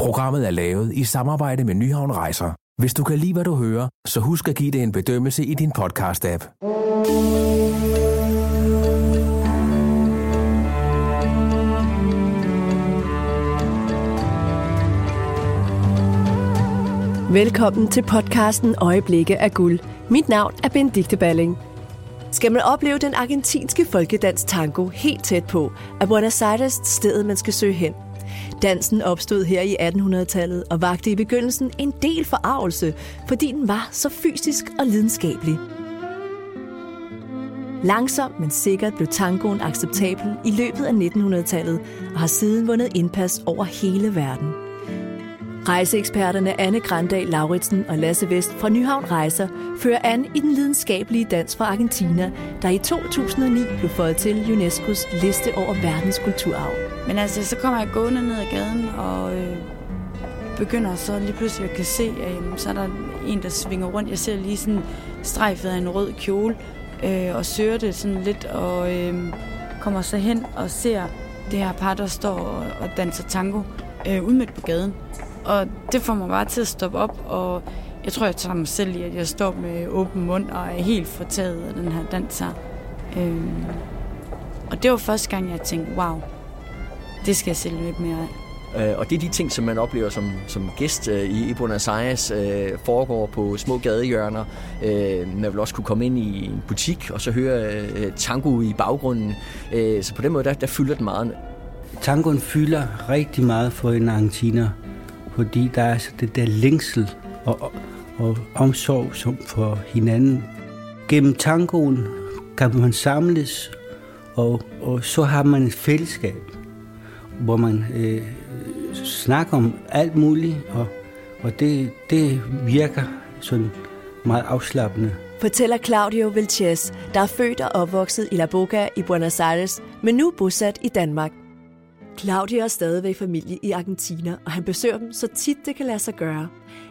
Programmet er lavet i samarbejde med Nyhavn Rejser. Hvis du kan lide, hvad du hører, så husk at give det en bedømmelse i din podcast-app. Velkommen til podcasten Øjeblikke af guld. Mit navn er Benedikte Balling. Skal man opleve den argentinske folkedans tango helt tæt på, er Buenos Aires stedet, man skal søge hen. Dansen opstod her i 1800-tallet og vagte i begyndelsen en del forarvelse, fordi den var så fysisk og lidenskabelig. Langsomt, men sikkert blev tangoen acceptabel i løbet af 1900-tallet og har siden vundet indpas over hele verden. Rejseeksperterne Anne Grandal Lauritsen og Lasse Vest fra Nyhavn Rejser fører an i den lidenskabelige dans fra Argentina, der i 2009 blev fået til UNESCO's liste over verdens kulturarv. Men altså, så kommer jeg gående ned ad gaden, og øh, begynder så lige pludselig at kan se, at øh, så er der en, der svinger rundt. Jeg ser lige sådan strejfet af en rød kjole, øh, og søger det sådan lidt, og øh, kommer så hen og ser det her par, der står og, og danser tango øh, ude midt på gaden. Og det får mig bare til at stoppe op, og jeg tror, jeg tager mig selv i, at jeg står med åben mund og er helt fortaget af den her dans her. Øhm, og det var første gang, jeg tænkte, wow, det skal jeg sælge lidt mere af. Øh, og det er de ting, som man oplever som, som gæst øh, i Buenos Aires, øh, foregår på små gadehjørner. Øh, man vil også kunne komme ind i en butik og så høre øh, tango i baggrunden. Øh, så på den måde, der, der fylder den meget. Tangoen fylder rigtig meget for en argentiner fordi der er så det der længsel og, og, omsorg som for hinanden. Gennem tangoen kan man samles, og, og så har man et fællesskab, hvor man øh, snakker om alt muligt, og, og det, det virker sådan meget afslappende. Fortæller Claudio Vilches, der er født og opvokset i La Boca i Buenos Aires, men nu bosat i Danmark. Claudia er stadigvæk familie i Argentina, og han besøger dem så tit det kan lade sig gøre.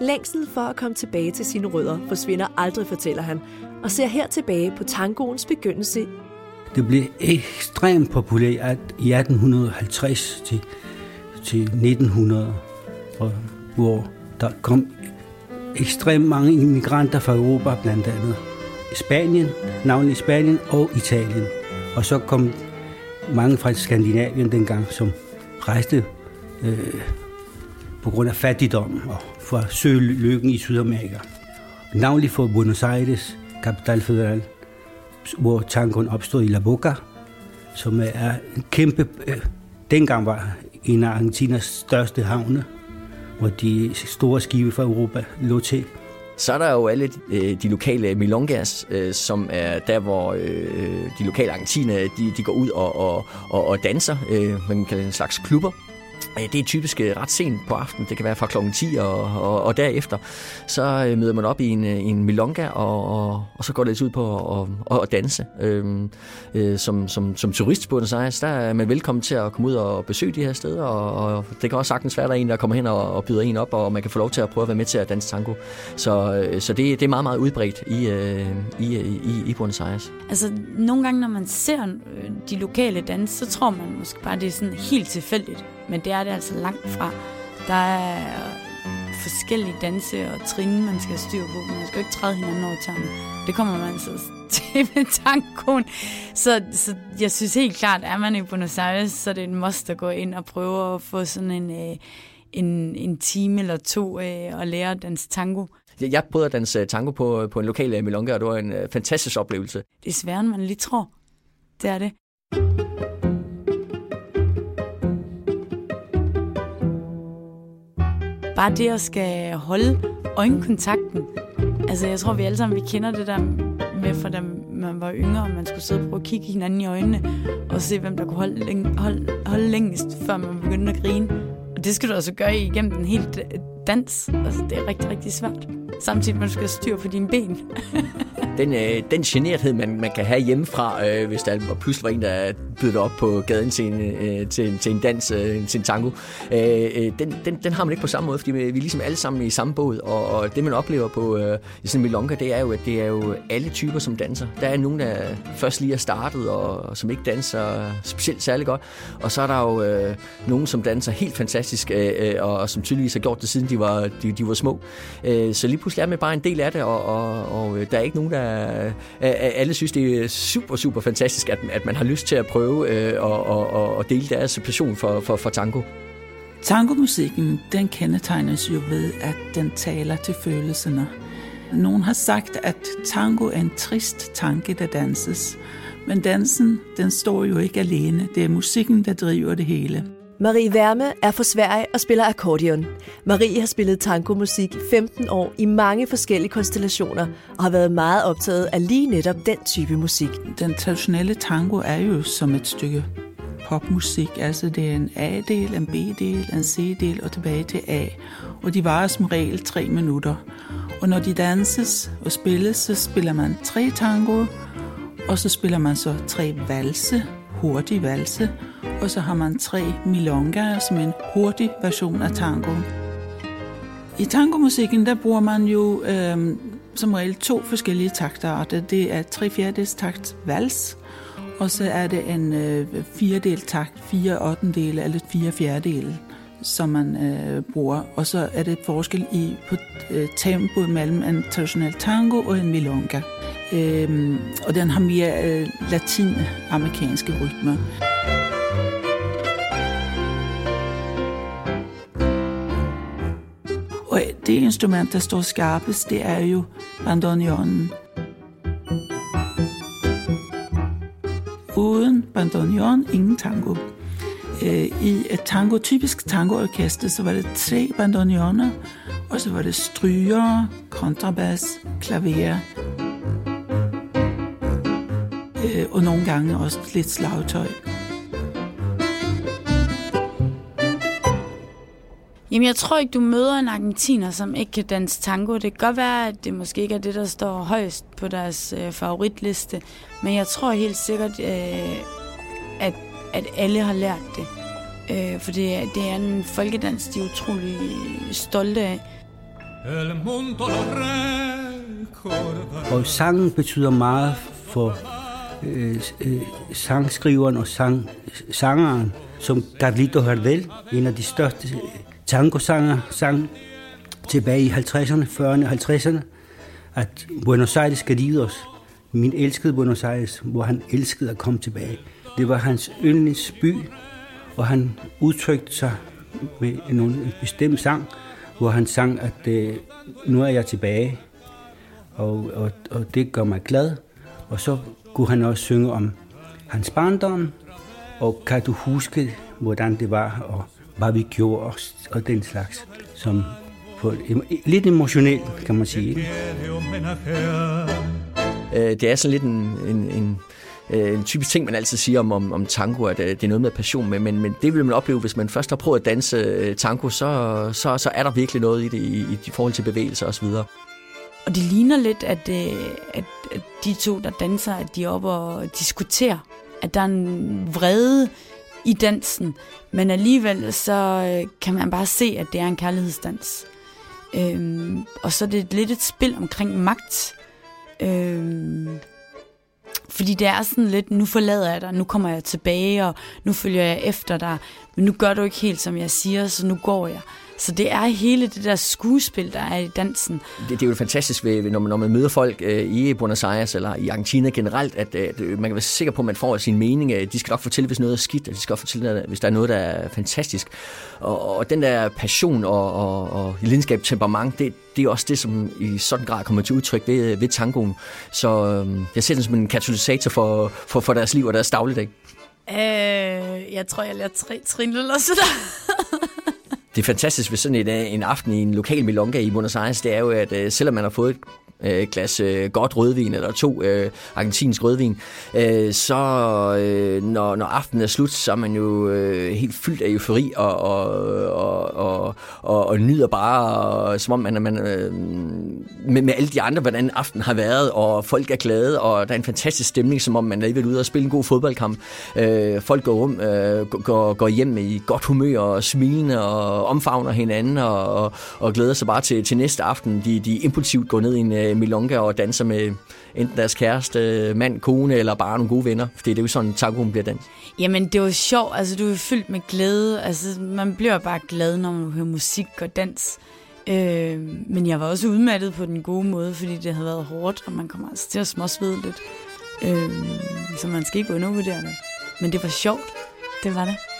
Længsel for at komme tilbage til sine rødder forsvinder aldrig, fortæller han, og ser her tilbage på tangoens begyndelse. Det blev ekstremt populært i 1850 til, til 1900, og hvor der kom ekstremt mange immigranter fra Europa, blandt andet Spanien, navnlig Spanien og Italien. Og så kom mange fra Skandinavien dengang, som rejste øh, på grund af fattigdom og for at søge lykken i Sydamerika. Navnlig for Buenos Aires, Capital Federal, hvor tangoen opstod i La Boca, som er en kæmpe, øh, dengang var en af Argentinas største havne, hvor de store skibe fra Europa lå til. Så er der jo alle øh, de lokale milongas, øh, som er der, hvor øh, øh de lokale argentiner de, de går ud og, og, og, og danser. Øh, Man kan en slags klubber. Øh, det er typisk øh, ret sent på aftenen. Det kan være fra klokken 10 og, og, og derefter. Så øh, møder man op i en, en milonga, og, og, og så går det altså ud på at, at, og danse. Øhm, øh, som, som, som turist på Buenos Aires, der er man velkommen til at komme ud og besøge de her steder. Og, og det kan også sagtens være, der er en, der kommer hen og, og byder en op, og man kan få lov til at prøve at være med til at danse tango. Så, så det, det er meget, meget udbredt i, i, i, i Buenos Aires. Altså, nogle gange, når man ser de lokale danse, så tror man måske bare, det er sådan helt tilfældigt men det er det altså langt fra. Der er forskellige danse og trin, man skal have styr på. Man skal jo ikke træde hinanden over tørne. Det kommer man altså til med tanken. Så, så jeg synes helt klart, at er man i Buenos Aires, så er det en must at gå ind og prøve at få sådan en, øh, en, en time eller to øh, og lære at danse tango. Jeg prøvede at danse tango på, på en lokal øh, milonga, og det var en fantastisk oplevelse. Det er sværere, end man lige tror. Det er det. Bare det at skal holde øjenkontakten. Altså, jeg tror, vi alle sammen vi kender det der med, for da man var yngre, og man skulle sidde og prøve at kigge hinanden i øjnene, og se, hvem der kunne holde, læng- holde, holde længst, før man begyndte at grine. Og det skal du altså gøre igennem den helt øh, dans. Altså, det er rigtig, rigtig svært. Samtidig man skal styre på dine ben. den, øh, den generthed, man, man kan have hjemmefra, øh, hvis der pludselig var en, der byder op på gaden til en, øh, til, til en dans, øh, til en tango, øh, øh, den, den, den har man ikke på samme måde, fordi vi er ligesom alle sammen i samme båd, og, og det man oplever på øh, i sådan en milonga, det er jo, at det er jo alle typer, som danser. Der er nogen, der først lige er startet, og, og som ikke danser specielt særlig godt, og så er der jo øh, nogen, som danser helt fantastisk, øh, øh og, og som tydeligvis har gjort det, siden de var, de, de var små. Øh, så lige pludselig er man bare en del af det, og, og, og øh, der er ikke nogen, der... Øh, øh, øh, alle synes, det er super, super fantastisk, at, at man har lyst til at prøve øh, og, og, og dele deres passion for, for, for tango. Tangomusikken, den kendetegnes jo ved, at den taler til følelserne. Nogen har sagt, at tango er en trist tanke, der danses. Men dansen, den står jo ikke alene. Det er musikken, der driver det hele. Marie Værme er fra Sverige og spiller akkordeon. Marie har spillet tangomusik 15 år i mange forskellige konstellationer og har været meget optaget af lige netop den type musik. Den traditionelle tango er jo som et stykke popmusik. Altså det er en A-del, en B-del, en C-del og tilbage til A. Og de varer som regel tre minutter. Og når de danses og spilles, så spiller man tre tango, og så spiller man så tre valse, hurtig valse, og så har man tre milongaer som en hurtig version af tango. I tangomusikken, der bruger man jo øh, som regel to forskellige takter. Det er tre fjerdedels takt vals, og så er det en øh, firedel takt, fire ottendele eller fire fjerdedele, som man øh, bruger. Og så er det forskel i på øh, tempoet mellem en traditionel tango og en milonga. Øh, og den har mere øh, latinamerikanske rytmer. Og det instrument, der står skarpest, det er jo bandoneonen. Uden bandoneon, ingen tango. Øh, I et tango, typisk tangoorkester, så var det tre bandoneoner, og så var det stryger, kontrabas, klaver, øh, og nogle gange også lidt slagtøj. Jamen, jeg tror ikke, du møder en argentiner, som ikke kan danse tango. Det kan godt være, at det måske ikke er det, der står højst på deres øh, favoritliste, men jeg tror helt sikkert, øh, at, at alle har lært det. Øh, for det, er, det er en folkedans, de er utrolig stolte af. Og sangen betyder meget for øh, øh, sangskriveren og sang, sangeren, som Carlito Hardel, en af de største tango sang tilbage i 50'erne, 40'erne og 50'erne, at Buenos Aires queridos, min elskede Buenos Aires, hvor han elskede at komme tilbage. Det var hans yndlingsby, og han udtrykte sig med en bestemt sang, hvor han sang, at øh, nu er jeg tilbage, og, og, og det gør mig glad. Og så kunne han også synge om hans barndom, og kan du huske, hvordan det var, og hvad vi gjorde, og, og den slags, som på, lidt emotionelt, kan man sige. Ikke? Øh, det er sådan lidt en, en, en, øh, en typisk ting, man altid siger om, om, om tango, at øh, det er noget med passion, men, men, men det vil man opleve, hvis man først har prøvet at danse tango, så, så, så er der virkelig noget i det i, i forhold til bevægelser osv. Og det ligner lidt, at, at, at de to, der danser, at de er oppe og diskuterer, at der er en vrede i dansen, men alligevel så øh, kan man bare se, at det er en kærlighedsdans. Øhm, og så er det lidt et spil omkring magt. Øhm, fordi det er sådan lidt, nu forlader jeg dig, nu kommer jeg tilbage, og nu følger jeg efter dig, men nu gør du ikke helt, som jeg siger, så nu går jeg. Så det er hele det der skuespil, der er i dansen. Det, det er jo fantastisk, ved, når, man, når man møder folk øh, i Buenos Aires eller i Argentina generelt, at, at man kan være sikker på, at man får sin mening. De skal nok fortælle, hvis noget er skidt, og de skal også fortælle, hvis der er noget, der er fantastisk. Og, og den der passion og, og, og lidenskab, temperament, det, det er også det, som i sådan grad kommer til udtryk ved, ved tangoen. Så øh, jeg ser den som en katalysator for, for, for deres liv og deres dagligdag. Øh, jeg tror, jeg lærer tre trin eller sådan det fantastiske ved sådan en, øh, en aften i en lokal milonga i Buenos Aires, det er jo, at øh, selvom man har fået øh, glas øh, godt rødvin, eller to øh, argentinsk rødvin, øh, så øh, når, når aftenen er slut, så er man jo øh, helt fyldt af eufori, og, og, og, og, og, og nyder bare, og, som om man, man øh, med, med alle de andre, hvordan aftenen har været, og folk er glade, og der er en fantastisk stemning, som om man er lige ude og spille en god fodboldkamp. Øh, folk går, rum, øh, går, går hjem i godt humør og smilende og omfavner hinanden og, og, og glæder sig bare til, til næste aften. De, de impulsivt går ned i en øh, uh, milonga og danser med enten deres kæreste, mand, kone eller bare nogle gode venner. Fordi det er jo sådan, tangoen bliver danset. Jamen, det var sjovt. Altså, du er fyldt med glæde. Altså, man bliver bare glad, når man hører musik og dans. Øh, men jeg var også udmattet på den gode måde, fordi det havde været hårdt, og man kommer altså til at småsvede lidt. Øh, så man skal ikke undervurdere det. Men det var sjovt. Det var det.